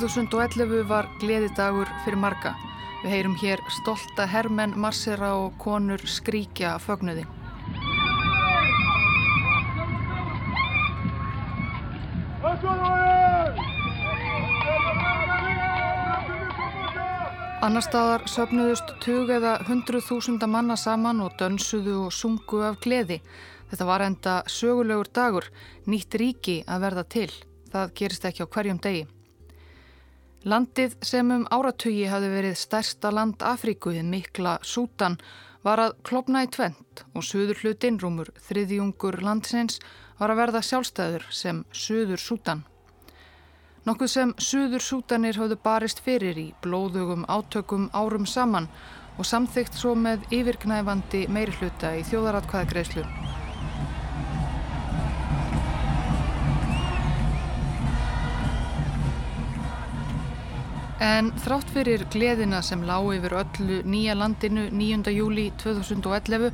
9. júli 2011 var gleðidagur fyrir marga. Við heyrum hér stolta hermenn marsera og konur skríkja fögnuði. Annar staðar söpnuðust tug eða hundruð þúsunda manna saman og dönsuðu og sungu af gleði. Þetta var enda sögulegur dagur, nýtt ríki að verða til. Það gerist ekki á hverjum degi. Landið sem um áratugi hafi verið stærsta land Afríkuðið mikla Sútan var að klopna í tvent og suður hlutinn rúmur þriðjungur landsins var að verða sjálfstæður sem Suður Sútan. Nokkuð sem Suður Sútanir hafðu barist fyrir í blóðugum átökum árum saman og samþygt svo með yfirknæfandi meiri hluta í þjóðaratkvæðagreislu. En þrátt fyrir gleðina sem lág yfir öllu nýja landinu 9. júli 2011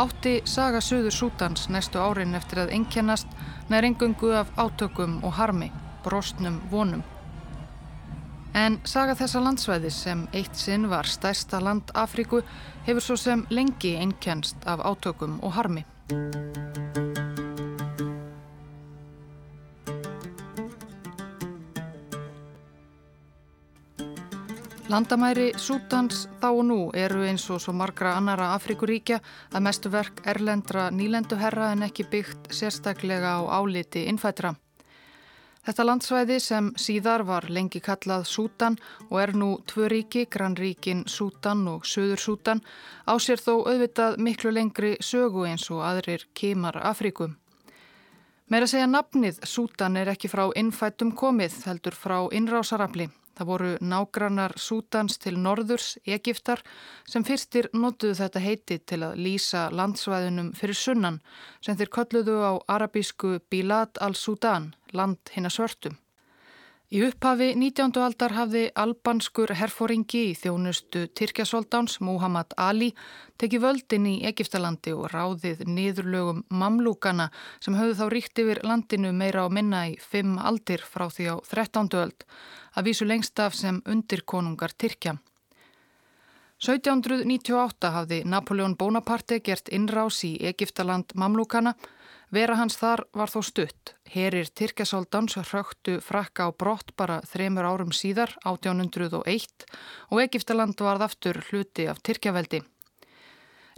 átti saga Suður Sútans næstu árin eftir að engjannast nær engungu af átökum og harmi, brostnum vonum. En saga þessa landsvæðis sem eitt sinn var stærsta land Afríku hefur svo sem lengi engjannst af átökum og harmi. Landamæri Sútans þá og nú eru eins og svo margra annara Afrikuríkja að mestu verk erlendra nýlenduherra en ekki byggt sérstaklega á áliti innfætra. Þetta landsvæði sem síðar var lengi kallað Sútan og er nú tvö ríki, Granríkin Sútan og Suður Sútan, á sér þó auðvitað miklu lengri sögu eins og aðrir kemar Afrikum. Meira segja nafnið Sútan er ekki frá innfættum komið, heldur frá innrásarafli. Það voru nágrannar Sútans til norðurs, Egiptar, sem fyrstir notuðu þetta heiti til að lýsa landsvæðunum fyrir sunnan sem þeir kolluðu á arabísku Bilad al-Sudan, land hinn að svörtum. Í upphafi 19. aldar hafði albanskur herfóringi í þjónustu Tyrkjasóldáns Muhammad Ali tekið völdin í Egiptalandi og ráðið niðurlögum mamlúkana sem höfðu þá ríkt yfir landinu meira á minna í fimm aldir frá því á 13. öld að vísu lengst af sem undirkonungar Tyrkja. 1798 hafði Napoleon Bonaparte gert innrás í Egiptaland mamlúkana. Vera hans þar var þó stutt. Herir Tyrkjasóldans hröktu frakka á brott bara þremur árum síðar, 1801, og Egiptaland varð aftur hluti af Tyrkjaveldi.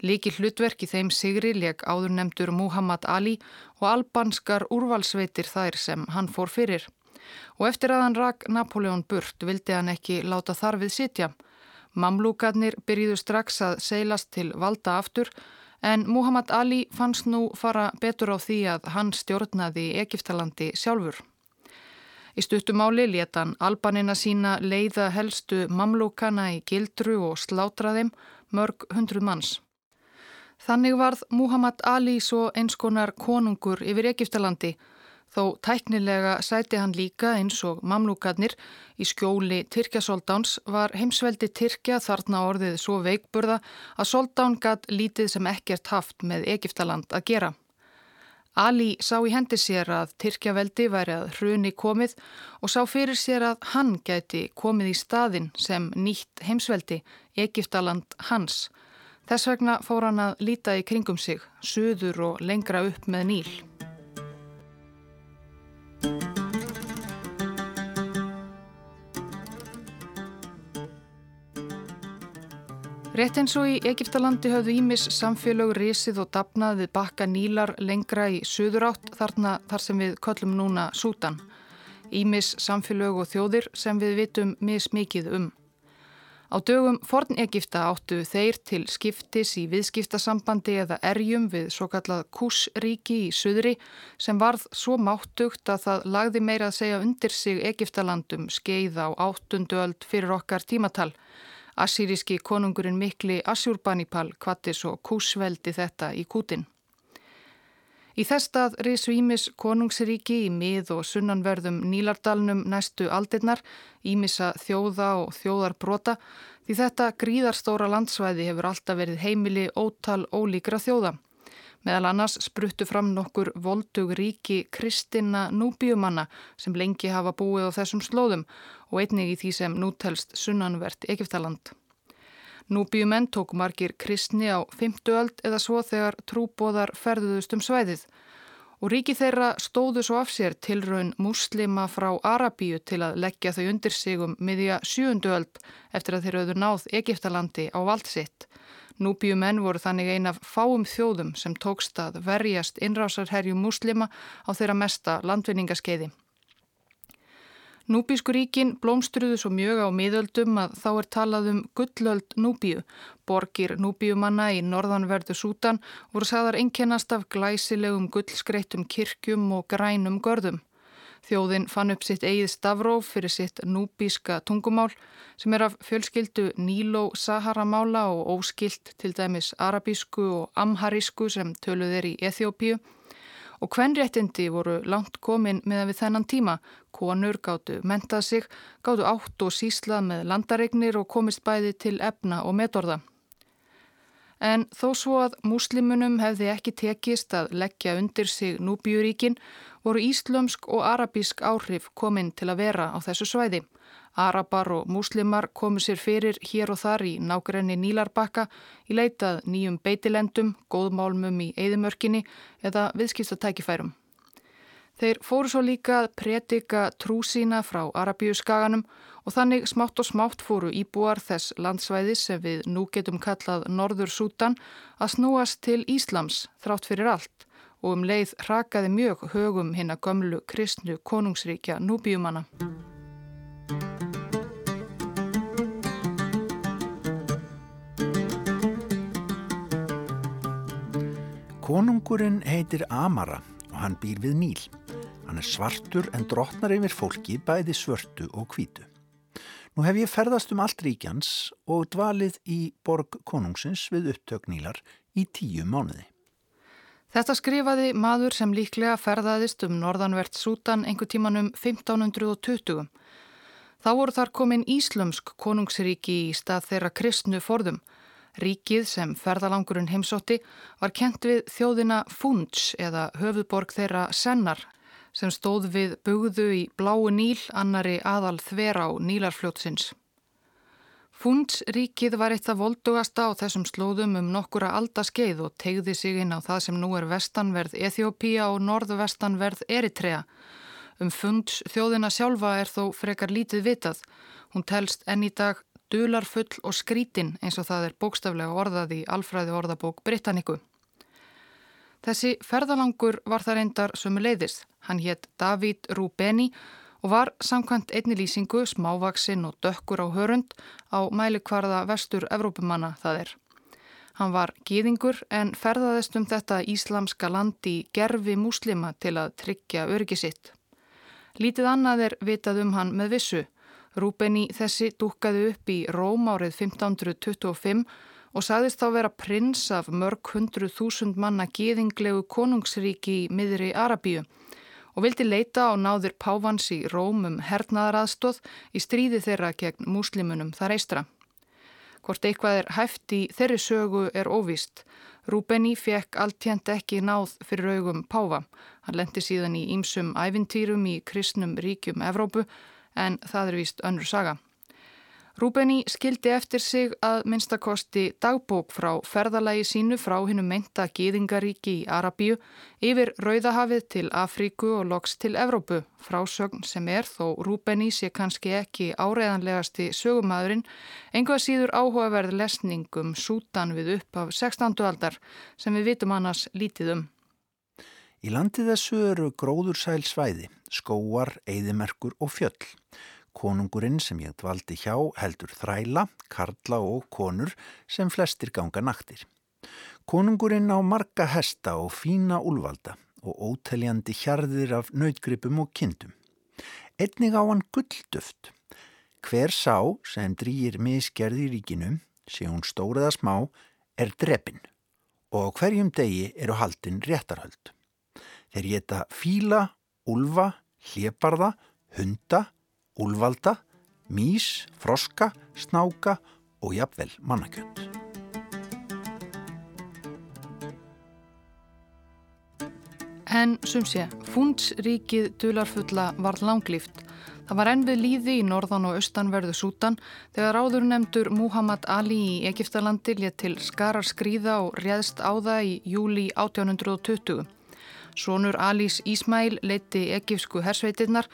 Líki hlutverk í þeim sigri leg áður nefndur Muhammad Ali og albanskar úrvalsveitir þær sem hann fór fyrir og eftir að hann rak Napoleon burt vildi hann ekki láta þarfið sitja. Mamlúkarnir byrjuðu strax að seilast til valda aftur en Muhammad Ali fannst nú fara betur á því að hann stjórnaði Egiptalandi sjálfur. Í stuttumáli leta hann albanina sína leiða helstu mamlúkana í gildru og slátraðim mörg hundruð manns. Þannig varð Muhammad Ali svo einskonar konungur yfir Egiptalandi Þó tæknilega sæti hann líka eins og mamlúkarnir í skjóli Tyrkjasóldáns var heimsveldi Tyrkja þarna orðið svo veikburða að Soldán gatt lítið sem ekkert haft með Egiptaland að gera. Ali sá í hendi sér að Tyrkjaveldi væri að hruni komið og sá fyrir sér að hann gæti komið í staðin sem nýtt heimsveldi, Egiptaland hans. Þess vegna fór hann að líta í kringum sig, suður og lengra upp með nýl. Rétt eins og í Egiptalandi höfðu Ímis samfélög risið og dapnað við bakka nílar lengra í söður átt þarna þar sem við köllum núna Sútan. Ímis samfélög og þjóðir sem við vitum mismikið um. Á dögum forn Egipta áttu þeir til skiptis í viðskiptasambandi eða erjum við svo kallað Kúsríki í söðri sem varð svo máttugt að það lagði meira að segja undir sig Egiptalandum skeið á áttundu öld fyrir okkar tímatal. Assýriski konungurinn mikli Assjúrbanipal kvattis og kúsveldi þetta í kútin. Í þestað risu Ímis konungsríki í mið og sunnanverðum Nílardalnum næstu aldirnar, Ímisa þjóða og þjóðarbrota, því þetta gríðarstóra landsvæði hefur alltaf verið heimili ótal ólíkra þjóða. Meðal annars spruttu fram nokkur voldug ríki kristina núbíumanna sem lengi hafa búið á þessum slóðum og einnig í því sem nútelst sunnanvert Egiptaland. Núbíumenn tók margir kristni á 50 öld eða svo þegar trúbóðar ferðuðust um svæðið og ríki þeirra stóðu svo af sér tilraun muslima frá Arabíu til að leggja þau undir sig um miðja 7. öld eftir að þeir auður náð Egiptalandi á valdsitt. Núbíumenn voru þannig ein af fáum þjóðum sem tókst að verjast innrásarherju muslima á þeirra mesta landvinningaskeiði. Núbísku ríkin blómstruðu svo mjög á miðöldum að þá er talað um gullöld Núbíu. Borgir Núbíumanna í norðanverðu Sútan voru sagðar einkennast af glæsilegum gullskreittum kirkjum og grænum görðum. Þjóðin fann upp sitt eigið stafróf fyrir sitt núbíska tungumál sem er af fjölskyldu Níló-Sahara-mála og óskilt til dæmis arabísku og amharísku sem töluð er í Eþjópíu. Og hvernréttindi voru langt komin meðan við þennan tíma. Konur gáttu mentað sig, gáttu átt og síslað með landaregnir og komist bæði til efna og metorða. En þó svo að múslimunum hefði ekki tekist að leggja undir sig núbíuríkin voru íslömsk og arabísk áhrif komin til að vera á þessu svæði. Arabar og múslimar komu sér fyrir hér og þar í nákrenni Nílarbakka í leitað nýjum beitilendum, góðmálmum í eðimörkinni eða viðskiptatækifærum. Þeir fóru svo líka að predika trú sína frá Arabíu skaganum og þannig smátt og smátt fóru íbúar þess landsvæðis sem við nú getum kallað Norður Sútan að snúast til Íslams þrátt fyrir allt og um leið rakaði mjög högum hinn að gömlu kristnu konungsríkja núbíumanna. Konungurinn heitir Amara og hann býr við Níl. Hann er svartur en drotnar yfir fólki bæði svörtu og hvítu. Nú hef ég ferðast um allt ríkjans og dvalið í borg konungsins við upptöknílar í tíu mánuði. Þetta skrifaði maður sem líklega ferðaðist um norðanvert Sútan einhver tíman um 1520. Þá voru þar komin Íslömsk konungsríki í stað þeirra kristnu forðum. Ríkið sem ferðalangurinn heimsótti var kent við þjóðina Funds eða höfuborg þeirra Sennar sem stóð við bugðu í bláu níl annari aðal þver á nílarfljótsins. Fundsríkið var eitt af voldugasta á þessum slóðum um nokkura aldaskeið og tegði sig inn á það sem nú er vestanverð Eþjópía og norðvestanverð Eritrea. Um funds þjóðina sjálfa er þó frekar lítið vitað. Hún telst enn í dag dularfull og skrítin eins og það er bókstaflega orðað í alfræði orðabók Britanniku. Þessi ferðalangur var það reyndar sömu leiðis. Hann hétt David Rubeni og var samkvæmt einni lýsingu smávaksinn og dökkur á hörund á mælikvarða vestur Evrópumanna það er. Hann var gýðingur en ferðaðist um þetta íslamska land í gerfi múslima til að tryggja öryggi sitt. Lítið annað er vitað um hann með vissu. Rúbeni þessi dúkaði upp í Róm árið 1525 og sagðist þá vera prins af mörg hundru þúsund manna geðinglegu konungsríki í miðri Arabíu og vildi leita á náður Pávans í Róm um hernaðaraðstóð í stríði þeirra gegn múslimunum þar eistra. Hvort eitthvað er hæft í þeirri sögu er óvist. Rúbeni fekk alltjent ekki náð fyrir augum Páfa. Hann lendi síðan í ýmsum ævintýrum í kristnum ríkjum Evrópu en það er vist önnur saga. Rúbeni skildi eftir sig að minnstakosti dagbók frá ferðalagi sínu frá hinnum meinta Gýðingaríki í Arabíu yfir Rauðahafið til Afríku og loks til Evrópu. Frásögn sem er þó Rúbeni sé kannski ekki áreðanlegasti sögumæðurinn, einhvað síður áhugaverð lesningum sútan við upp af 16. aldar sem við vitum annars lítið um. Í landið þessu eru gróðursæl svæði, skóar, eigðimerkur og fjöll. Konungurinn sem ég dvaldi hjá heldur þræla, karla og konur sem flestir ganga naktir. Konungurinn á marga hesta og fína úlvalda og óteljandi hjarðir af nautgripum og kindum. Einnig á hann gullduft. Hver sá sem drýjir misgerði í ríkinu, sé hún stóriða smá, er drepin og hverjum degi eru haldinn réttarhöld. Þeir geta fíla, úlfa, hleparða, hunda, úlvalda, mís, froska, snáka og jafnvel mannakjönd. En sum sé, fundsríkið dularfulla var langlýft. Það var enn við líði í norðan og austanverðu Sútan þegar áður nefndur Muhammad Ali í Egiptalandi létt til skarar skrýða og réðst á það í júli 1820. Sónur Alís Ísmæl leiti egipsku hersveitirnar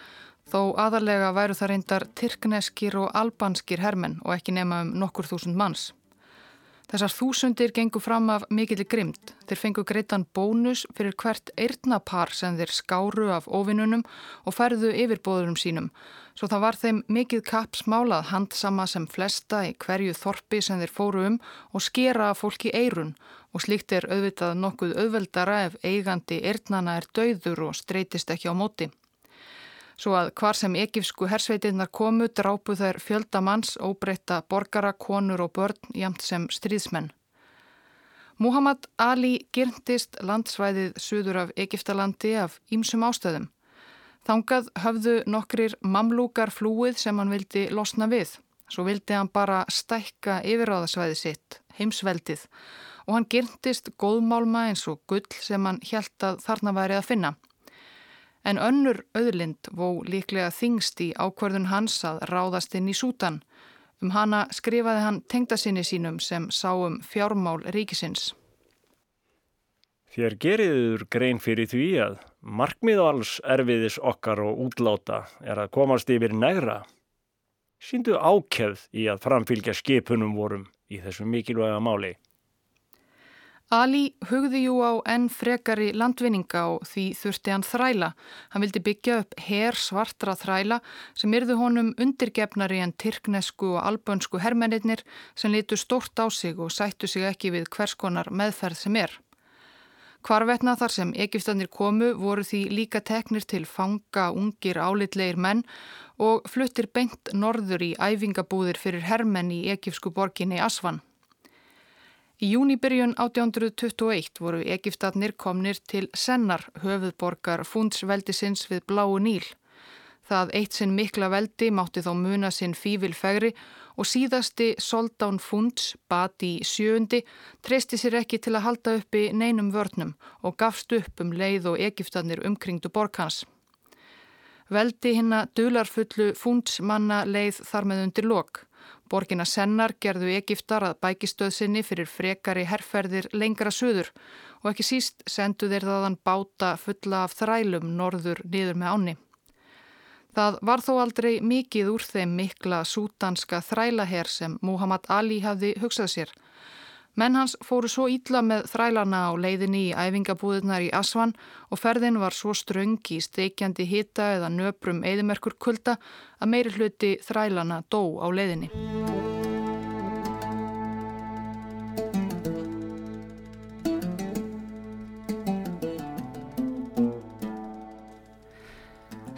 þó aðalega væru það reyndar tyrkneskir og albanskir hermenn og ekki nema um nokkur þúsund manns. Þessar þúsundir gengur fram af mikillir grymt. Þeir fengu greitan bónus fyrir hvert eirnapar sem þeir skáru af ofinunum og færðu yfirbóðurum sínum. Svo það var þeim mikið kapsmálað handsama sem flesta í hverju þorpi sem þeir fóru um og skera fólki eirun og slíkt er auðvitað nokkuð auðveldara ef eigandi eirnana er dauður og streytist ekki á móti. Svo að hvar sem ekifsku hersveitinnar komu drápu þær fjöldamanns, óbreyta borgara, konur og börn jamt sem stríðsmenn. Muhammad Ali gyrndist landsvæðið suður af Egiptalandi af ímsum ástöðum. Þangað höfðu nokkrir mamlúkar flúið sem hann vildi losna við. Svo vildi hann bara stækka yfiráðasvæði sitt, heimsveldið, og hann gyrndist góðmálma eins og gull sem hann hjælt að þarna væri að finna. En önnur auðlind vó líklega þingst í ákverðun hans að ráðast inn í sútan. Um hana skrifaði hann tengdasinni sínum sem sáum fjármál ríkisins. Þér geriður grein fyrir því að markmið og alls erfiðis okkar og útláta er að komast yfir negra. Sýndu ákjæð í að framfylgja skipunum vorum í þessu mikilvæga máli. Ali hugði jú á enn frekari landvinninga og því þurfti hann þræla. Hann vildi byggja upp her svartra þræla sem yrðu honum undirgefnari en tyrknesku og albönsku hermennir sem litu stort á sig og sættu sig ekki við hvers konar meðferð sem er. Hvarvetna þar sem Egiptanir komu voru því líka teknir til fanga ungir álitlegir menn og fluttir beint norður í æfingabúðir fyrir hermenn í egipsku borginni Asvan. Í júnibyrjun 1821 voru Egiptatnir komnir til Sennar, höfuðborgar fundsveldisins við Bláu Níl. Það eitt sinn mikla veldi mátti þá muna sinn fívilfegri og síðasti soldán funds, bati í sjöundi, treysti sér ekki til að halda uppi neinum vörnum og gafst upp um leið og Egiptatnir umkringdu borkans. Veldi hinna dularfullu fundsmanna leið þar með undir lok. Borgina Sennar gerðu Egiptar að bækistöðsynni fyrir frekari herrferðir lengra söður og ekki síst sendu þeir þaðan báta fulla af þrælum norður niður með áni. Það var þó aldrei mikið úr þeim mikla sútanska þrælaher sem Muhammad Ali hafði hugsað sér. Menn hans fóru svo ítla með þrælana á leiðinni í æfingabúðunar í Asvan og ferðin var svo ströng í steikjandi hita eða nöprum eðimerkur kulda að meiri hluti þrælana dó á leiðinni.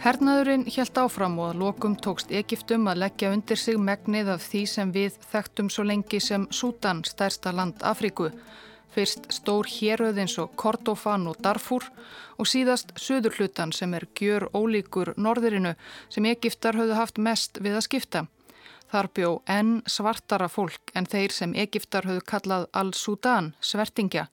Hernaðurinn helt áfram og að lokum tókst Egiptum að leggja undir sig megnið af því sem við þekktum svo lengi sem Sútan, stærsta land Afríku. Fyrst stór héröðins og Kordofan og Darfur og síðast Suðurhlutan sem er gjör ólíkur norðurinu sem Egiptar höfðu haft mest við að skipta. Þar bjó enn svartara fólk en þeir sem Egiptar höfðu kallað Al-Sudan, svertingja,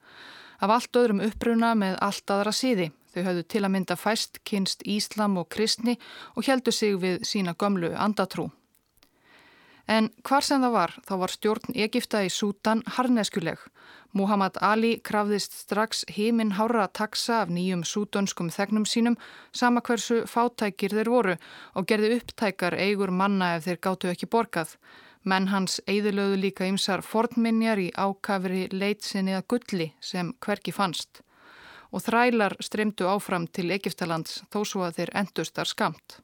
af allt öðrum uppruna með allt aðra síði. Þau höfðu til að mynda fæst, kynst Íslam og kristni og heldu sig við sína gömlu andatrú. En hvar sem það var, þá var stjórn Egipta í Sútan harneskuleg. Muhammad Ali krafðist strax heiminn hára að taksa af nýjum súdönskum þegnum sínum sama hversu fátækir þeir voru og gerði upptækar eigur manna ef þeir gáttu ekki borgað. Menn hans eigðilöðu líka ymsar fornminjar í ákafri leitsinni að gulli sem hverki fannst og þrælar streymdu áfram til Egiptalands þó svo að þeir endustar skamt.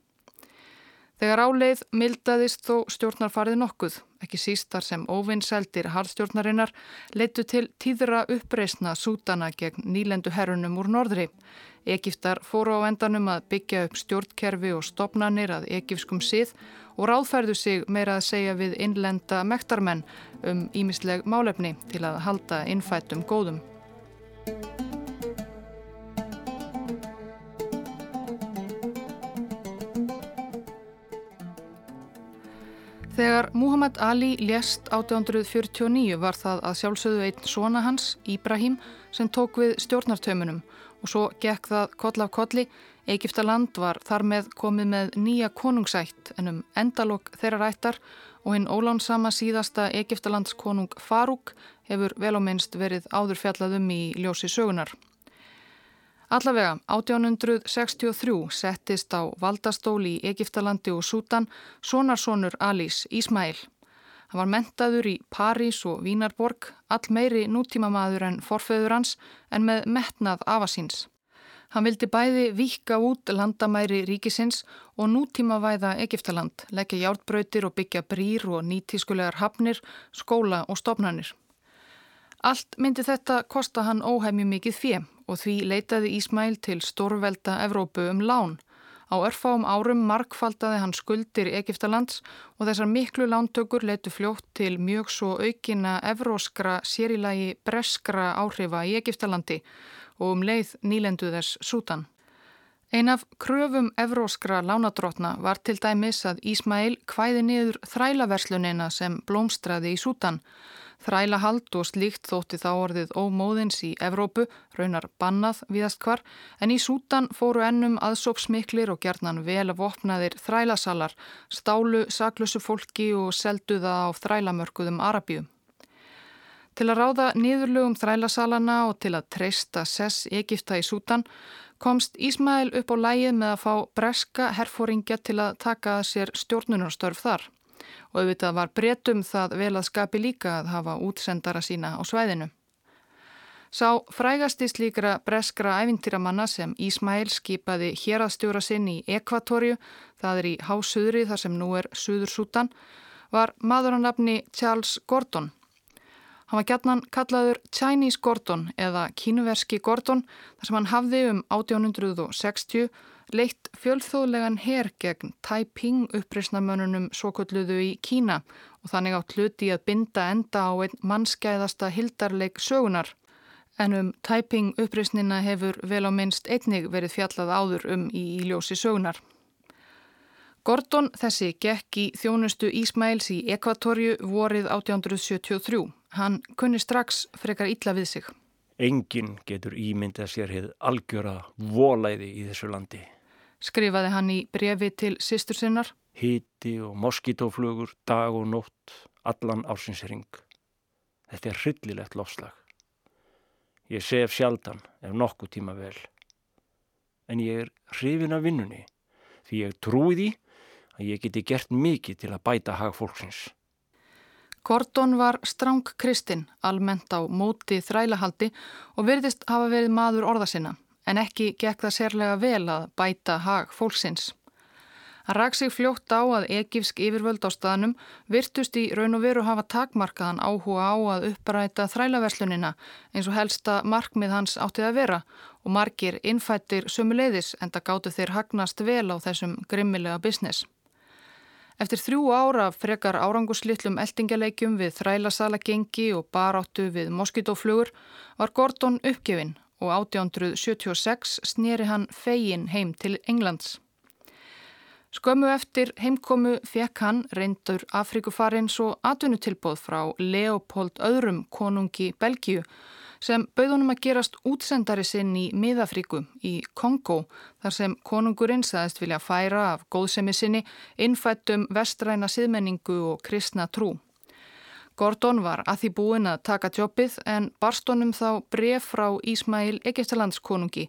Þegar áleið mildaðist þó stjórnarfarið nokkuð, ekki sístar sem óvinnseldir harðstjórnarinnar, leittu til tíðra uppreysna sútana gegn nýlendu herrunum úr norðri. Egiptar fóru á endanum að byggja upp stjórnkerfi og stopnanir að egipskum sið og ráðfærðu sig meira að segja við innlenda mektarmenn um ímisleg málefni til að halda innfættum góðum. Þegar Muhammad Ali lést 1849 var það að sjálfsögðu einn svona hans, Íbrahim, sem tók við stjórnartömunum og svo gekk það koll af kolli. Egiptaland var þar með komið með nýja konungsætt en um endalok þeirra rættar og hinn ólánsama síðasta Egiptalands konung Farúk hefur vel á minnst verið áður fjallaðum í ljósi sögunar. Allavega, 1863 settist á valdastóli í Egiptalandi og Sútan sonarsonur Alís Ísmæl. Hann var mentaður í París og Vínarborg, all meiri nútímamaður en forföður hans en með metnað afasíns. Hann vildi bæði vika út landamæri ríkisins og nútímavæða Egiptaland, leggja hjártbrautir og byggja brýr og nýtískulegar hafnir, skóla og stopnarnir. Allt myndi þetta kosta hann óhæmju mikið fjö og því leitaði Ísmæl til stórvelda Evrópu um lán. Á örfáum árum markfaldaði hann skuldir Egiptalands og þessar miklu lántökur leitu fljótt til mjög svo aukina evróskra sérilagi breskra áhrifa í Egiptalandi og um leið nýlendu þess sútan. Ein af kröfum evróskra lánadrótna var til dæmis að Ísmæl kvæði niður þrælaverslunina sem blómstraði í sútan. Þræla hald og slíkt þótti þá orðið ómóðins í Evrópu, raunar bannað viðast hvar, en í Sútan fóru ennum aðsóksmiklir og gerðnan vel að vopnaðir þrælasalar, stálu saklusu fólki og seldu það á þrælamörkuðum Arabíu. Til að ráða niðurlugum þrælasalana og til að treysta sess Egipta í Sútan komst Ísmæl upp á lægið með að fá breska herfóringja til að taka sér stjórnunarstörf þar og auðvitað var breytum það vel að skapi líka að hafa útsendara sína á svæðinu. Sá frægasti slíkra breskra ævintýramanna sem Ísmæl skipaði hérastjóra sinn í Ekvatorju, það er í Hásuðri þar sem nú er Suður Sútan, var maðurannafni Charles Gordon. Hann var gætnan kallaður Chinese Gordon eða kínuverski Gordon þar sem hann hafði um 1860 leitt fjölþóðlegan her gegn Taiping uppreysnamönunum svokölluðu í Kína og þannig átt hluti að binda enda á einn mannskæðasta hildarleik sögunar. En um Taiping uppreysnina hefur vel á minnst einnig verið fjallað áður um í íljósi sögunar. Gordon þessi gekk í þjónustu Ísmæls í Ekvatorju vorið 1873. Hann kunni strax frekar illa við sig. Engin getur ímyndað sér hefð algjöra volæði í þessu landi skrifaði hann í brefi til sýstur sinnar. Híti og moskítóflugur, dag og nótt, allan ásinsring. Þetta er hryllilegt lofslag. Ég sef sjaldan ef nokkuð tíma vel. En ég er hrifin af vinnunni því ég trúi því að ég geti gert mikið til að bæta hag fólksins. Gordon var stráng kristinn, almennt á móti þrælahaldi og verðist hafa verið maður orða sinna en ekki gekk það sérlega vel að bæta hag fólksins. Hann rak sig fljótt á að egifsk yfirvöld á staðnum virtust í raun og veru hafa takmarkaðan áhuga á að uppræta þrælaverslunina eins og helsta markmið hans áttið að vera og margir innfættir sömuleiðis en það gáttu þeir hagnast vel á þessum grimmilega business. Eftir þrjú ára frekar áranguslitlum eldingjaleikjum við þrælasala gengi og baráttu við moskítóflugur var Gordon uppgefin og 1876 snýri hann fegin heim til Englands. Skömmu eftir heimkomu fekk hann reyndur Afrikufarins og atvinnutilbóð frá Leopold öðrum konungi Belgiu sem bauðunum að gerast útsendari sinn í Miðafriku í Kongo þar sem konungurinn saðist vilja færa af góðsemi sinni innfættum vestræna siðmenningu og kristna trú. Gordon var að því búin að taka jobbið en barstónum þá bref frá Ísmæl Egiptalandskonungi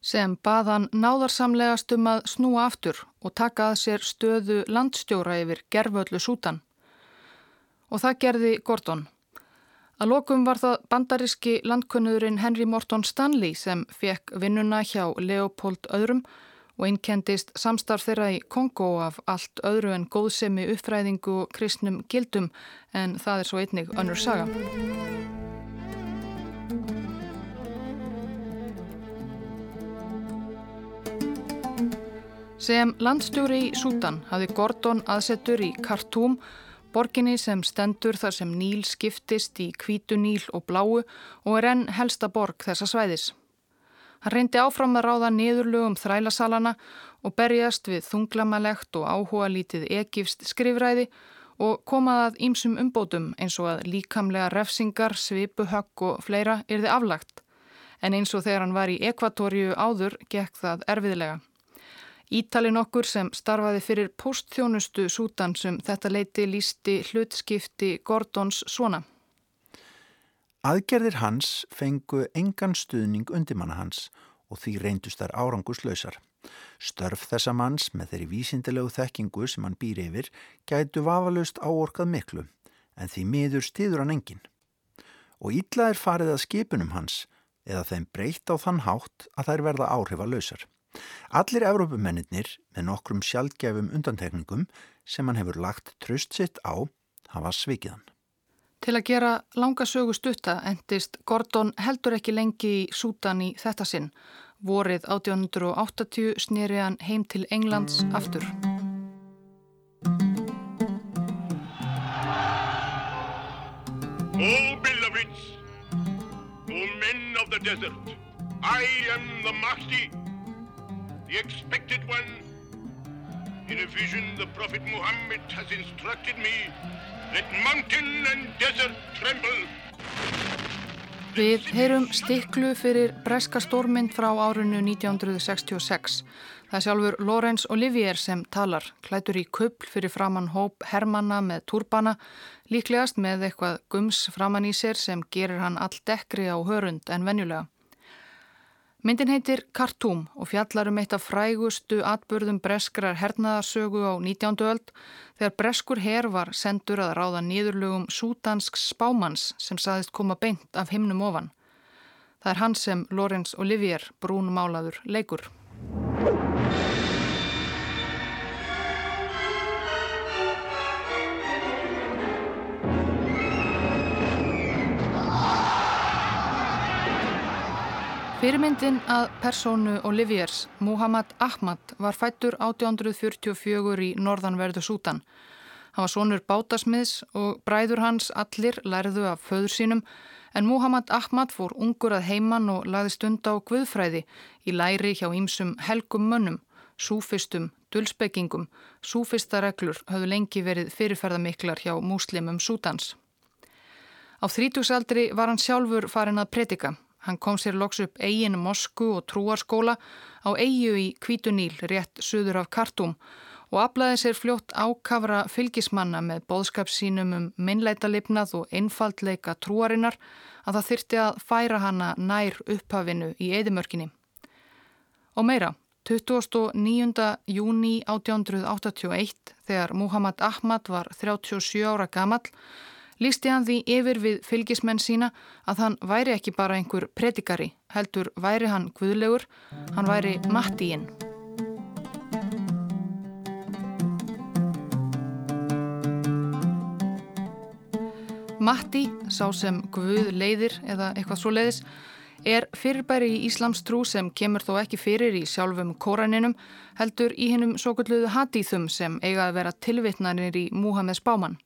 sem baðan náðarsamlegast um að snúa aftur og taka að sér stöðu landstjóra yfir gerföllu sútan. Og það gerði Gordon. Að lokum var það bandariski landkunnurinn Henry Morton Stanley sem fekk vinnuna hjá Leopold öðrum og innkendist samstarf þeirra í Kongo af allt öðru en góðsemi uppfræðingu og kristnum gildum en það er svo einnig önnur saga. Sem landstjóri í Sútan hafði Gordon aðsettur í Khartoum, borginni sem stendur þar sem Níl skiptist í kvítu Níl og bláu og er enn helsta borg þessa svæðis. Hann reyndi áfram að ráða niðurlugum þrælasalana og berjast við þunglamalegt og áhuga lítið ekifst skrifræði og komað að ímsum umbótum eins og að líkamlega refsingar, svipuhögg og fleira yrði aflagt. en eins og þegar hann var í Ekvatorju áður gekk það erfiðlega. Ítalin okkur sem starfaði fyrir postþjónustu sútan sem þetta leiti lísti hlutskipti Gordons svona. Aðgerðir hans fengu engan stuðning undimanna hans og því reyndust þær áranguslausar. Störf þessa manns með þeirri vísindilegu þekkingu sem hann býr yfir gætu vafalust áorkað miklu en því miður stýður hann engin. Og ítla er farið að skipunum hans eða þeim breytt á þann hátt að þær verða áhrifa lausar. Allir Evrópumennir með nokkrum sjálfgefum undantekningum sem hann hefur lagt tröst sitt á hafa svikiðan. Til að gera langa sögu stutta endist Gordon heldur ekki lengi í Sútan í þetta sinn Vorið 1880 snýri hann heim til Englands aftur. O beloveds, O men of the desert, I am the Mahdi, the expected one. In a vision the Prophet Muhammad has instructed me, let mountain and desert tremble. Við heyrum stiklu fyrir breska stórmynd frá árunnu 1966. Það er sjálfur Lorenz Olivier sem talar, klætur í kuppl fyrir framann hóp Hermanna með turbana, líklegast með eitthvað gums framann í sér sem gerir hann all dekkri á hörund en venjulega. Myndin heitir Khartoum og fjallar um eitt af frægustu atbörðum breskrar hernaðarsögu á 19. öld þegar breskur herr var sendur að ráða nýðurlugum sútansk spámans sem saðist koma beint af himnum ofan. Það er hann sem Lorenz Olivier brúnumálaður leikur. Fyrirmyndin að persónu Oliviers, Muhammad Ahmad, var fættur 1844 í norðanverðu Sútan. Hann var sonur bátasmiðs og bræður hans allir lærðu af föður sínum en Muhammad Ahmad fór ungur að heiman og laði stund á guðfræði í læri hjá ýmsum helgum mönnum, súfistum, dulsbyggingum, súfistareglur höfðu lengi verið fyrirferðamiklar hjá múslimum Sútans. Á þrítugsaldri var hann sjálfur farin að predika. Hann kom sér loks upp eigin mosku og trúarskóla á eigu í Kvítuníl rétt suður af Kartúm og aflaði sér fljótt ákavra fylgismanna með bóðskap sínum um minnleitalipnað og einfaldleika trúarinnar að það þyrti að færa hana nær upphafinu í eðimörkinni. Og meira, 29. júni 1881 þegar Muhammad Ahmad var 37 ára gamall lísti hann því yfir við fylgismenn sína að hann væri ekki bara einhver predikari, heldur væri hann guðlegur, hann væri Mattíinn. Matti, sá sem guð leiðir eða eitthvað svo leiðis, er fyrirbæri í Íslams trú sem kemur þó ekki fyrir í sjálfum kóraninum, heldur í hennum svo kulluðu hatíþum sem eiga að vera tilvittnarnir í Múhameðs báman.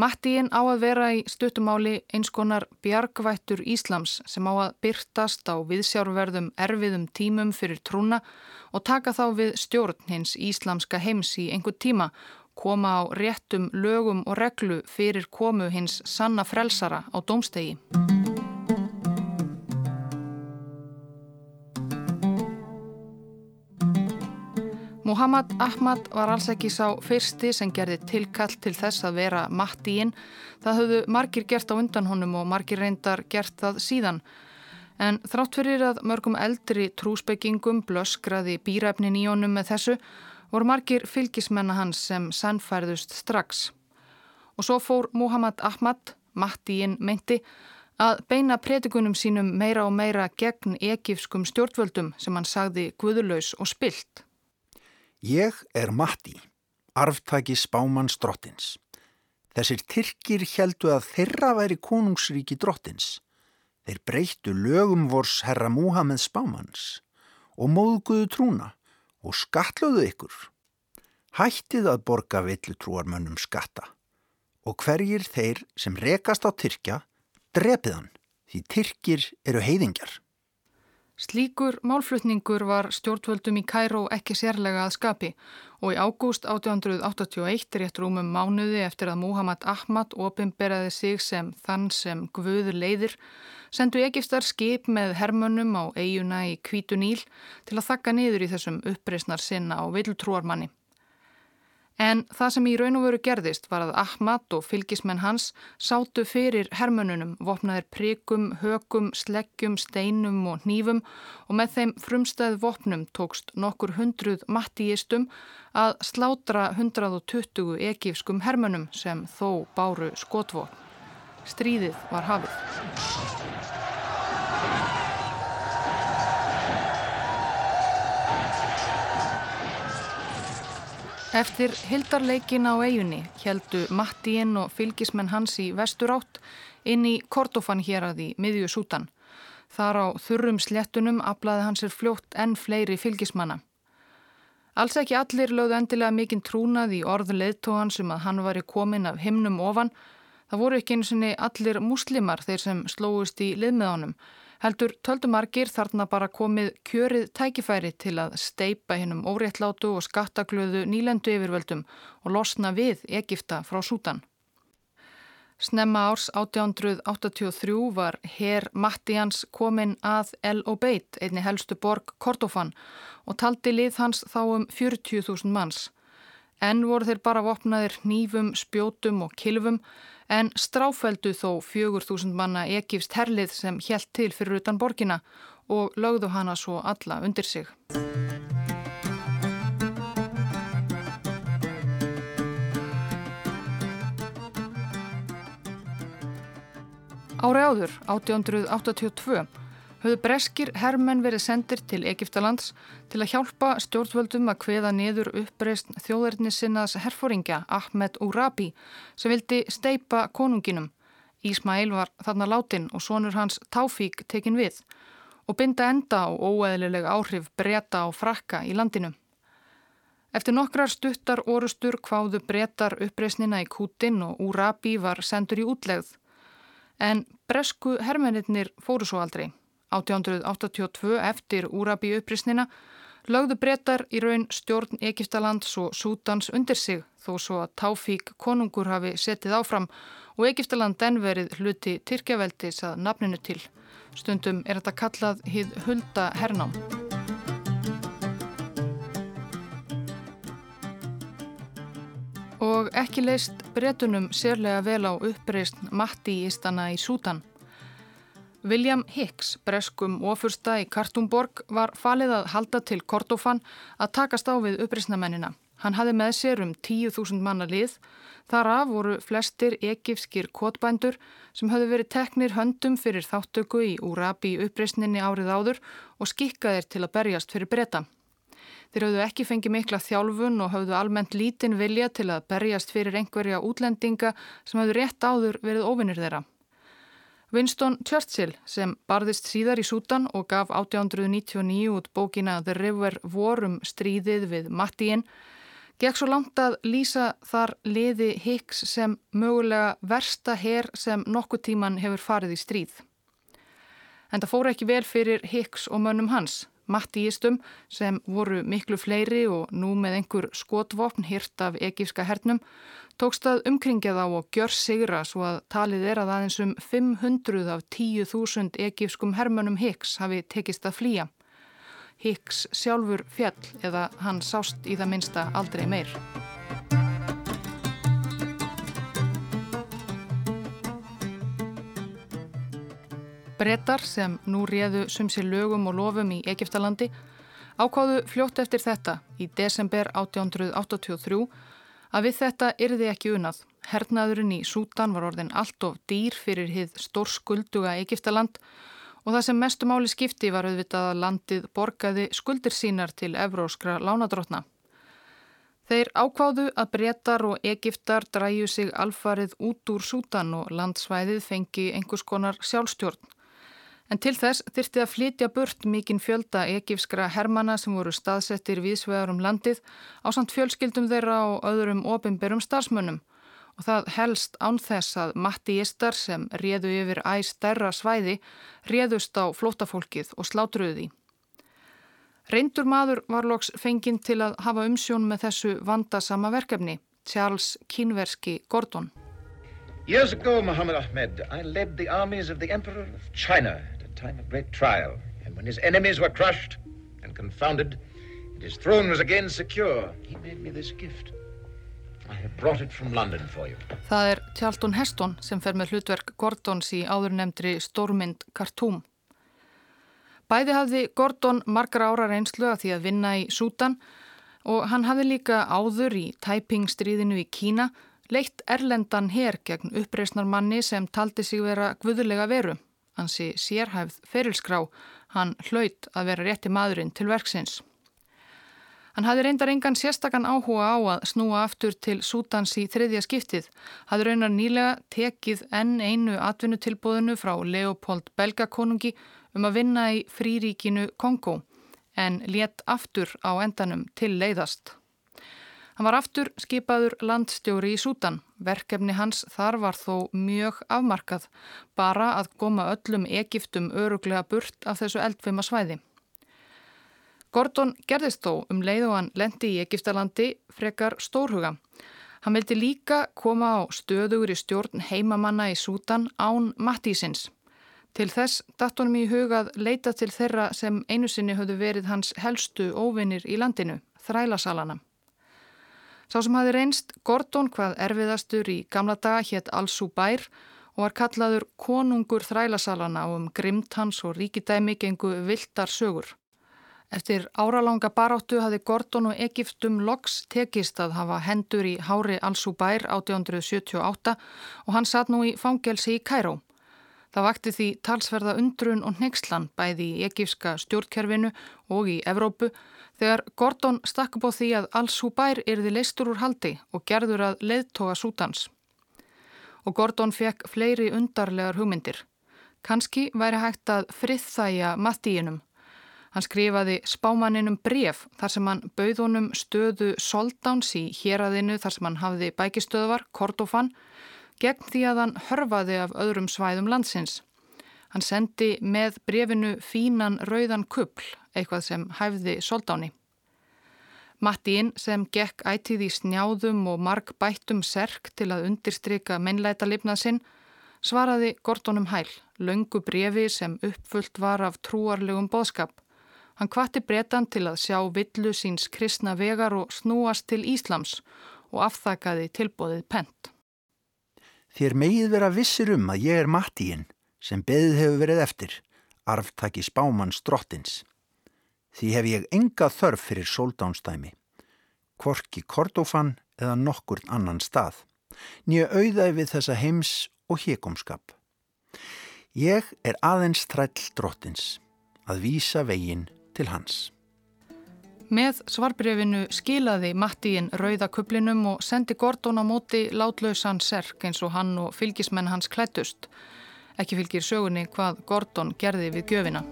Mattíin á að vera í stuttumáli eins konar bjargvættur Íslams sem á að byrtast á viðsjárverðum erfiðum tímum fyrir trúna og taka þá við stjórn hins íslamska heims í einhver tíma, koma á réttum lögum og reglu fyrir komu hins sanna frelsara á dómstegi. Muhammad Ahmad var alls ekki sá fyrsti sem gerði tilkall til þess að vera Mattíinn. Það höfðu margir gert á undan honum og margir reyndar gert það síðan. En þrátt fyrir að mörgum eldri trúsbyggingum blöskraði býræfnin í honum með þessu voru margir fylgismenna hans sem sannfærðust strax. Og svo fór Muhammad Ahmad, Mattíinn meinti, að beina predikunum sínum meira og meira gegn ekifskum stjórnvöldum sem hann sagði guðulaus og spilt. Ég er Matti, arftaki spámanns drottins. Þessir tyrkir heldu að þeirra væri konungsríki drottins. Þeir breyttu lögum vors herra Múhameð spámanns og móðguðu trúna og skatluðu ykkur. Hættið að borga villutrúarmönnum skatta og hverjir þeir sem rekast á tyrkja drepiðan því tyrkir eru heiðingjar. Slíkur málflutningur var stjórnvöldum í Kæró ekki sérlega að skapi og í ágúst 1881, rétt rúmum mánuði eftir að Muhammad Ahmad opimberaði sig sem þann sem guður leiðir, sendu Egiptar skip með hermönnum á eiguna í Kvítu Níl til að þakka niður í þessum uppreysnar sinna á villtrúarmanni. En það sem í raun og veru gerðist var að Ahmad og fylgismenn hans sátu fyrir hermönunum, vopnaðir prikum, hökum, sleggjum, steinum og hnífum og með þeim frumstæð vopnum tókst nokkur hundruð mattíistum að slátra 120 ekifskum hermönum sem þó báru skotvopn. Stríðið var hafið. Eftir hildarleikin á eigunni heldu Mattíinn og fylgismenn hans í vestur átt inn í Kordofan hér að því miðju sútan. Þar á þurrum slettunum aflaði hans er fljótt enn fleiri fylgismanna. Alls ekki allir lögðu endilega mikinn trúnað í orð leðtóhan sem um að hann var í komin af himnum ofan. Það voru ekki eins og allir muslimar þeir sem slóist í liðmiðánum Heldur töldumargir þarna bara komið kjörið tækifæri til að steipa hennum óréttlátu og skattaglöðu nýlendu yfirvöldum og losna við Egipta frá Sútan. Snemma árs 1883 var herr Mattians komin að El Obeid, einni helstu borg Kordofan og taldi lið hans þá um 40.000 manns. En voru þeir bara vopnaðir nýfum, spjótum og kilvum en stráfældu þó 4.000 manna ekifst herlið sem helt til fyrir utan borgina og lögðu hana svo alla undir sig. Ári áður, 1882, höfðu breskir herrmenn verið sendir til Egiptalands til að hjálpa stjórnvöldum að hveða niður uppreist þjóðarinni sinnaðs herfóringja Ahmed Urabi sem vildi steipa konunginum. Ísmail var þarna látin og sonur hans Táfík tekin við og binda enda á óeðlilega áhrif breyta á frakka í landinu. Eftir nokkrar stuttar orustur hváðu breytar uppreisnina í Kútin og Urabi var sendur í útlegð. En bresku herrmennir fóru svo aldrei. 1882 eftir Úrabi upprisnina lögðu brettar í raun stjórn Egiptalands og Sútans undir sig þó svo að Táfík konungur hafi setið áfram og Egiptaland enn verið hluti Tyrkjaveldis að nafninu til. Stundum er þetta kallað hið hulda hernám. Og ekki leist brettunum sérlega vel á uppreist Matti ístana í Sútan. William Hicks, breskum ofursta í Kartumborg, var falið að halda til Kordofan að takast á við uppreysnamennina. Hann hafi með sér um 10.000 manna lið. Þar af voru flestir ekifskir kotbændur sem höfðu verið teknir höndum fyrir þáttöku í Urabi uppreysninni árið áður og skikkaðir til að berjast fyrir breyta. Þeir höfðu ekki fengið mikla þjálfun og höfðu almennt lítinn vilja til að berjast fyrir einhverja útlendinga sem höfðu rétt áður verið ofinnir þeirra. Winston Churchill sem barðist síðar í Sútan og gaf 1899 út bókina The River War um stríðið við Mattíinn gekk svo langt að lýsa þar liði Hicks sem mögulega versta herr sem nokkuð tíman hefur farið í stríð. En það fór ekki vel fyrir Hicks og mönnum hans, Mattíistum sem voru miklu fleiri og nú með einhver skotvopn hirt af egífska hernum tókst að umkringja þá og gjör sigra svo að talið er að aðeins um 500 af 10.000 egífskum hermönum Hicks hafi tekist að flýja. Hicks sjálfur fjall eða hann sást í það minsta aldrei meir. Brettar sem nú réðu sumsi lögum og lofum í Egiptalandi ákáðu fljótt eftir þetta í desember 1883 að við þetta yrði ekki unað. Hernaðurinn í Sútan var orðin allt of dýr fyrir hið stórskulduga Egiptaland og það sem mestu máli skipti var auðvitað að landið borgaði skuldir sínar til evróskra lánadrótna. Þeir ákváðu að breytar og Egiptar dræju sig alfarið út úr Sútan og landsvæðið fengi einhvers konar sjálfstjórn. En til þess þyrti að flytja burt mikinn fjölda ekifskra hermana sem voru staðsettir viðsvegar um landið á samt fjölskyldum þeirra og öðrum ofinberum starfsmönnum og það helst án þess að mattiistar sem réðu yfir æg stærra svæði réðust á flótafólkið og slátruði. Reyndur maður var loks fenginn til að hafa umsjón með þessu vandasama verkefni, Charles Kínverski Gordon. Years ago, Muhammad Ahmed, I led the armies of the Emperor of China time of great trial. And when his enemies were crushed and confounded, and his throne was again secure, he made me this gift. Það er Charlton Heston sem fer með hlutverk Gordons í áðurnemndri stórmynd Khartoum. Bæði hafði Gordon margar ára reynslu að því að vinna í Sútan og hann hafði líka áður í Taiping-stríðinu í Kína leitt erlendan her gegn uppreysnar manni sem taldi sig vera guðulega veru. Hansi sérhæfð ferilskrá, hann hlaut að vera rétti maðurinn til verksins. Hann hafði reyndar engan sérstakann áhuga á að snúa aftur til Sútans í þriðja skiptið. Hafði raunar nýlega tekið enn einu atvinnutilbóðinu frá Leopold Belgakonungi um að vinna í fríríkinu Kongo en létt aftur á endanum til leiðast. Hann var aftur skipaður landstjóri í Sútan. Verkefni hans þar var þó mjög afmarkað, bara að goma öllum Egiptum öruglega burt af þessu eldfima svæði. Gordon gerðist þó um leið og hann lendi í Egiptalandi frekar stórhuga. Hann vildi líka koma á stöðugur í stjórn heimamanna í Sútan án Mattísins. Til þess datt honum í hugað leita til þeirra sem einu sinni höfðu verið hans helstu óvinnir í landinu, þrælasalana. Sá sem hafi reynst Gordon hvað erfiðastur í gamla daga hétt Al-Subair og var kallaður konungur þrælasalana og um grimt hans og ríkidæmi gengu viltar sögur. Eftir áralanga baráttu hafi Gordon og Egiptum loks tekist að hafa hendur í hári Al-Subair 1878 og hann satt nú í fangelsi í Kæró. Það vakti því talsverða undrun og neykslan bæði í egífska stjórnkerfinu og í Evrópu þegar Gordon stakk upp á því að Al-Subair erði leistur úr haldi og gerður að leiðtoga Sútans. Og Gordon fekk fleiri undarlegar hugmyndir. Kanski væri hægt að friðþæja mattíinum Hann skrifaði spámaninum bref þar sem hann bauð honum stöðu Soldáns í héradinu þar sem hann hafði bækistöðvar, Kordofan, gegn því að hann hörfaði af öðrum svæðum landsins. Hann sendi með brefinu fínan rauðan kupl, eitthvað sem hæfði Soldáni. Mattíinn sem gekk ætið í snjáðum og marg bættum serk til að undirstryka mennleita lifnað sinn, svaraði Gordonum hæl, löngu brefi sem uppfullt var af trúarlegum boðskap. Hann kvatti bretan til að sjá villu síns kristna vegar og snúast til Íslams og afþakaði tilbóðið pent. Þér megið vera vissir um að ég er Mattíinn sem beðið hefur verið eftir, arftaki spámanns drottins. Því hef ég enga þörf fyrir sóldánstæmi, korki Kordofan eða nokkur annan stað, nýja auðæði við þessa heims og hjekomskap. Ég er aðeins þræll drottins, að vísa veginn til hans. Með svarbrefinu skilaði Mattíin rauðakublinum og sendi Gordon á móti látlausan serk eins og hann og fylgismenn hans klættust. Ekki fylgir sögunni hvað Gordon gerði við gjöfina.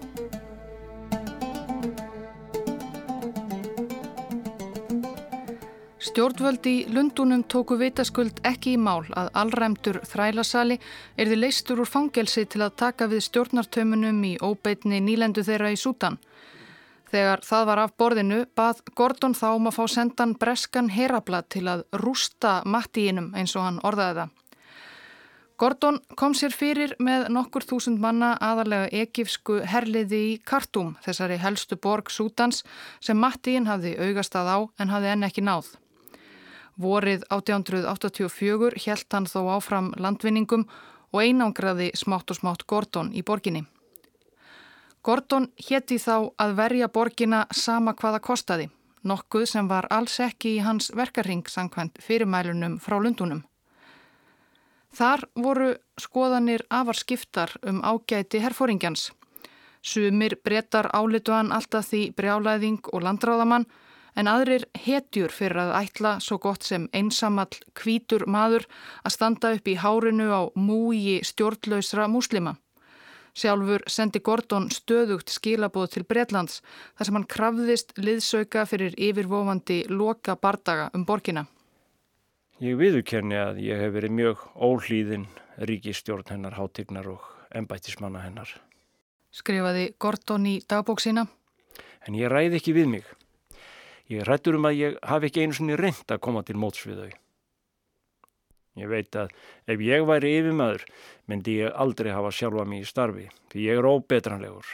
Stjórnvöld í Lundunum tóku vitaskuld ekki í mál að allræmtur þrælasali erði leistur úr fangelsi til að taka við stjórnartömunum í óbeitni nýlendu þeirra í Sútan. Þegar það var af borðinu bað Gordon þá um að fá sendan breskan herabla til að rústa Mattíinum eins og hann orðaði það. Gordon kom sér fyrir með nokkur þúsund manna aðalega ekifsku herliði í Kartum, þessari helstu borg Sútans sem Mattíin hafði augastað á en hafði enn ekki náð. Vorið 1884 helt hann þó áfram landvinningum og einangraði smátt og smátt Gordon í borginni. Gordon hétti þá að verja borgina sama hvaða kostaði, nokkuð sem var alls ekki í hans verkarring sangkvæmt fyrirmælunum frá Lundunum. Þar voru skoðanir afar skiptar um ágæti herfóringjans. Sumir breytar álituan alltaf því brjálæðing og landráðamann en aðrir hetjur fyrir að ætla svo gott sem einsamall kvítur maður að standa upp í hárinu á múi stjórnlausra múslima. Sjálfur sendi Gordon stöðugt skilabóð til Breitlands þar sem hann krafðist liðsauka fyrir yfirvofandi loka bardaga um borgina. Ég viðurkenni að ég hef verið mjög ólýðin ríkistjórn hennar, hátignar og embættismanna hennar. Skrifaði Gordon í dagbóksina. En ég ræði ekki við mig. Ég rættur um að ég hafi ekki einu svonni reynd að koma til móts við þau. Ég veit að ef ég væri yfirmaður myndi ég aldrei hafa sjálfa mig í starfi því ég er óbetranlegur.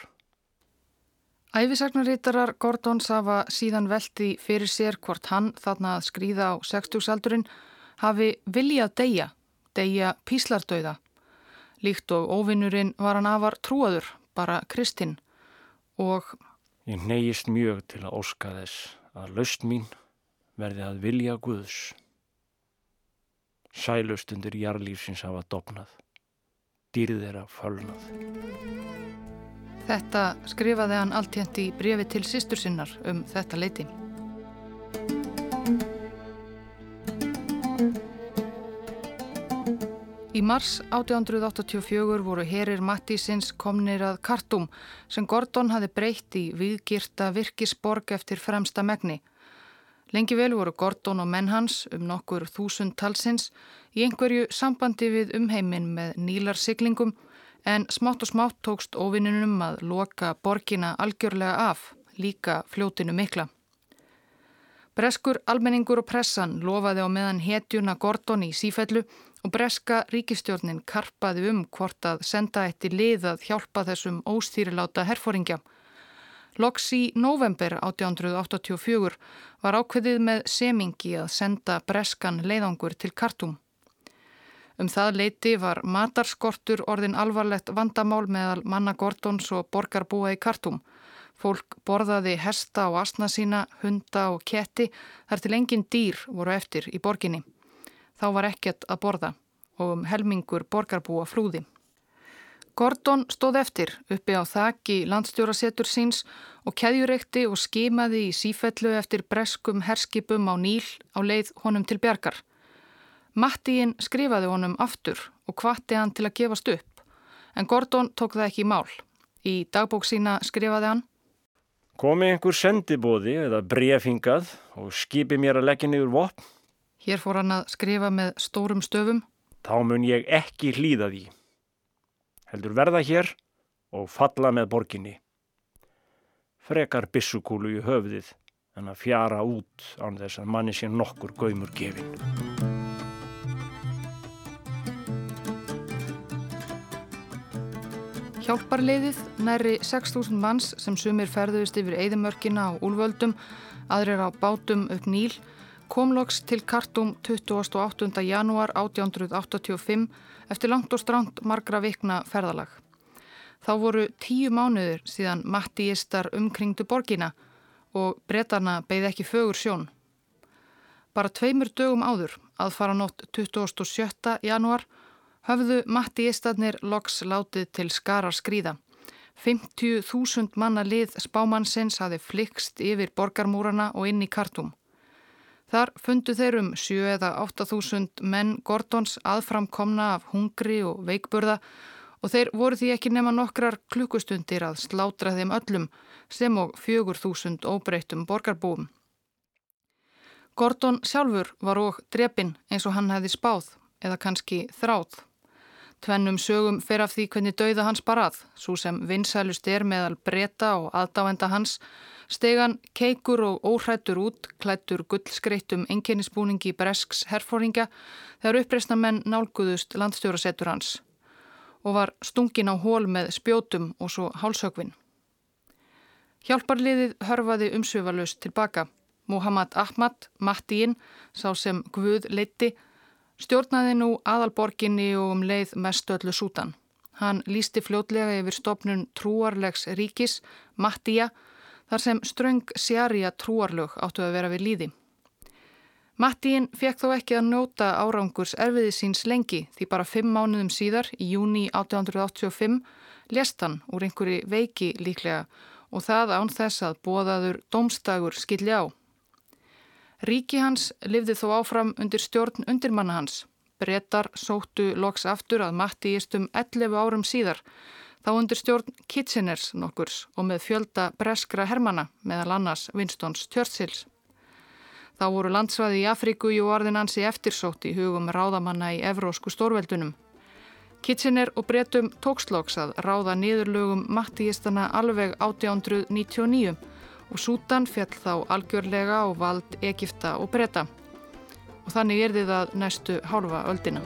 Æfisagnarýttarar Gordons hafa síðan veldi fyrir sér hvort hann þarna að skrýða á 60-saldurinn hafi viljað deyja, deyja píslardauða. Líkt og óvinnurinn var hann afar trúaður, bara Kristinn og... Ég neyist mjög til að óska þess að laust mín verði að vilja Guðs. Sælustundir jarlífsins hafa dopnað, dýrið þeirra fölnað. Þetta skrifaði hann alltjent í brefi til sýstur sinnar um þetta leiti. Mars 1884 voru herir Mattísins komnir að Kartum sem Gordon hafi breytt í viðgýrta virkisborg eftir fremsta megni. Lengi vel voru Gordon og menn hans um nokkur þúsund talsins í einhverju sambandi við umheiminn með nýlarsiklingum en smátt og smátt tókst óvinnunum að loka borgina algjörlega af, líka fljótinu mikla. Breskur, almenningur og pressan lofaði á meðan hetjuna Gordon í sífellu og breska ríkistjórnin karpaði um hvort að senda eitt í lið að hjálpa þessum óstýriláta herfóringja. Loks í november 1884 var ákveðið með semingi að senda breskan leiðangur til Kartum. Um það leiti var matarskortur orðin alvarlegt vandamál meðal manna Gordons og borgarbúa í Kartum. Fólk borðaði hesta og asna sína, hunda og ketti þar til engin dýr voru eftir í borginni. Þá var ekkert að borða og um helmingur borgarbúa flúði. Gordon stóð eftir uppi á þakki landstjórasetur síns og keðjureikti og skimaði í sífellu eftir breskum herskipum á Níl á leið honum til bjargar. Mattíinn skrifaði honum aftur og kvatti hann til að gefast upp, en Gordon tók það ekki í mál. Í dagbók sína skrifaði hann Komi einhver sendibóði eða brefingað og skipi mér að leggja niður vopn Hér fór hann að skrifa með stórum stöfum. Þá mun ég ekki hlýða því. Heldur verða hér og falla með borginni. Frekar bissukúlu í höfðið en að fjara út án þess að manni sé nokkur gaumur gefin. Hjálparleiðið næri 6.000 manns sem sumir ferðuðist yfir Eidimörkina á úlvöldum, aðrir á bátum upp Níl, komloks til Kartum 28. janúar 1885 eftir langt og strand margra vikna ferðalag. Þá voru tíu mánuður síðan Mattíistar umkringdu borgina og brettarna beigð ekki fögur sjón. Bara tveimur dögum áður, aðfara nótt 27. janúar, höfðu Mattíistarnir loks látið til skarar skrýða. 50.000 manna lið spámannsins hafi flikst yfir borgarmúrana og inn í Kartum. Þar fundu þeir um 7 eða 8.000 menn Gordons aðframkomna af hungri og veikburða og þeir voru því ekki nema nokkrar klukkustundir að slátra þeim öllum sem og 4.000 óbreytum borgarbúum. Gordon sjálfur var og drepin eins og hann hefði spáð eða kannski þráð. Tvennum sögum fer af því hvernig dauða hans barað, svo sem vinsælust er meðal breyta og aðdáenda hans Stegan keikur og óhrættur út, klættur gullskreittum enginnisbúningi bresks herfóringa þegar uppreysna menn nálguðust landstjórasettur hans og var stungin á hól með spjótum og svo hálsökvin. Hjálparliðið hörfaði umsöfalust tilbaka. Muhammad Ahmad, Mattíinn, sá sem Guð leitti, stjórnaði nú aðalborginni og um leið mest öllu sútan. Hann lísti fljótlega yfir stopnun trúarlegs ríkis, Mattíja, þar sem ströng sjarja trúarlög áttu að vera við líði. Mattíinn fekk þó ekki að njóta árangurs erfiði síns lengi því bara fimm mánuðum síðar í júni 1885 lest hann úr einhverju veiki líklega og það án þess að bóðaður domstagur skilji á. Ríki hans lifði þó áfram undir stjórn undirmanna hans. Brettar sóttu loks aftur að Mattíistum 11 árum síðar Þá undir stjórn Kitcheners nokkurs og með fjölda breskra hermana meðal annars Winstons Churchills. Þá voru landsvæði í Afríku í orðinansi eftirsótt í hugum ráðamanna í evrósku stórveldunum. Kitchener og breytum tókslóks að ráða niðurlögum mattíistana alveg 1899 og Sútan fjall þá algjörlega á vald Egipta og breyta. Og þannig er þið að næstu hálfa öldina.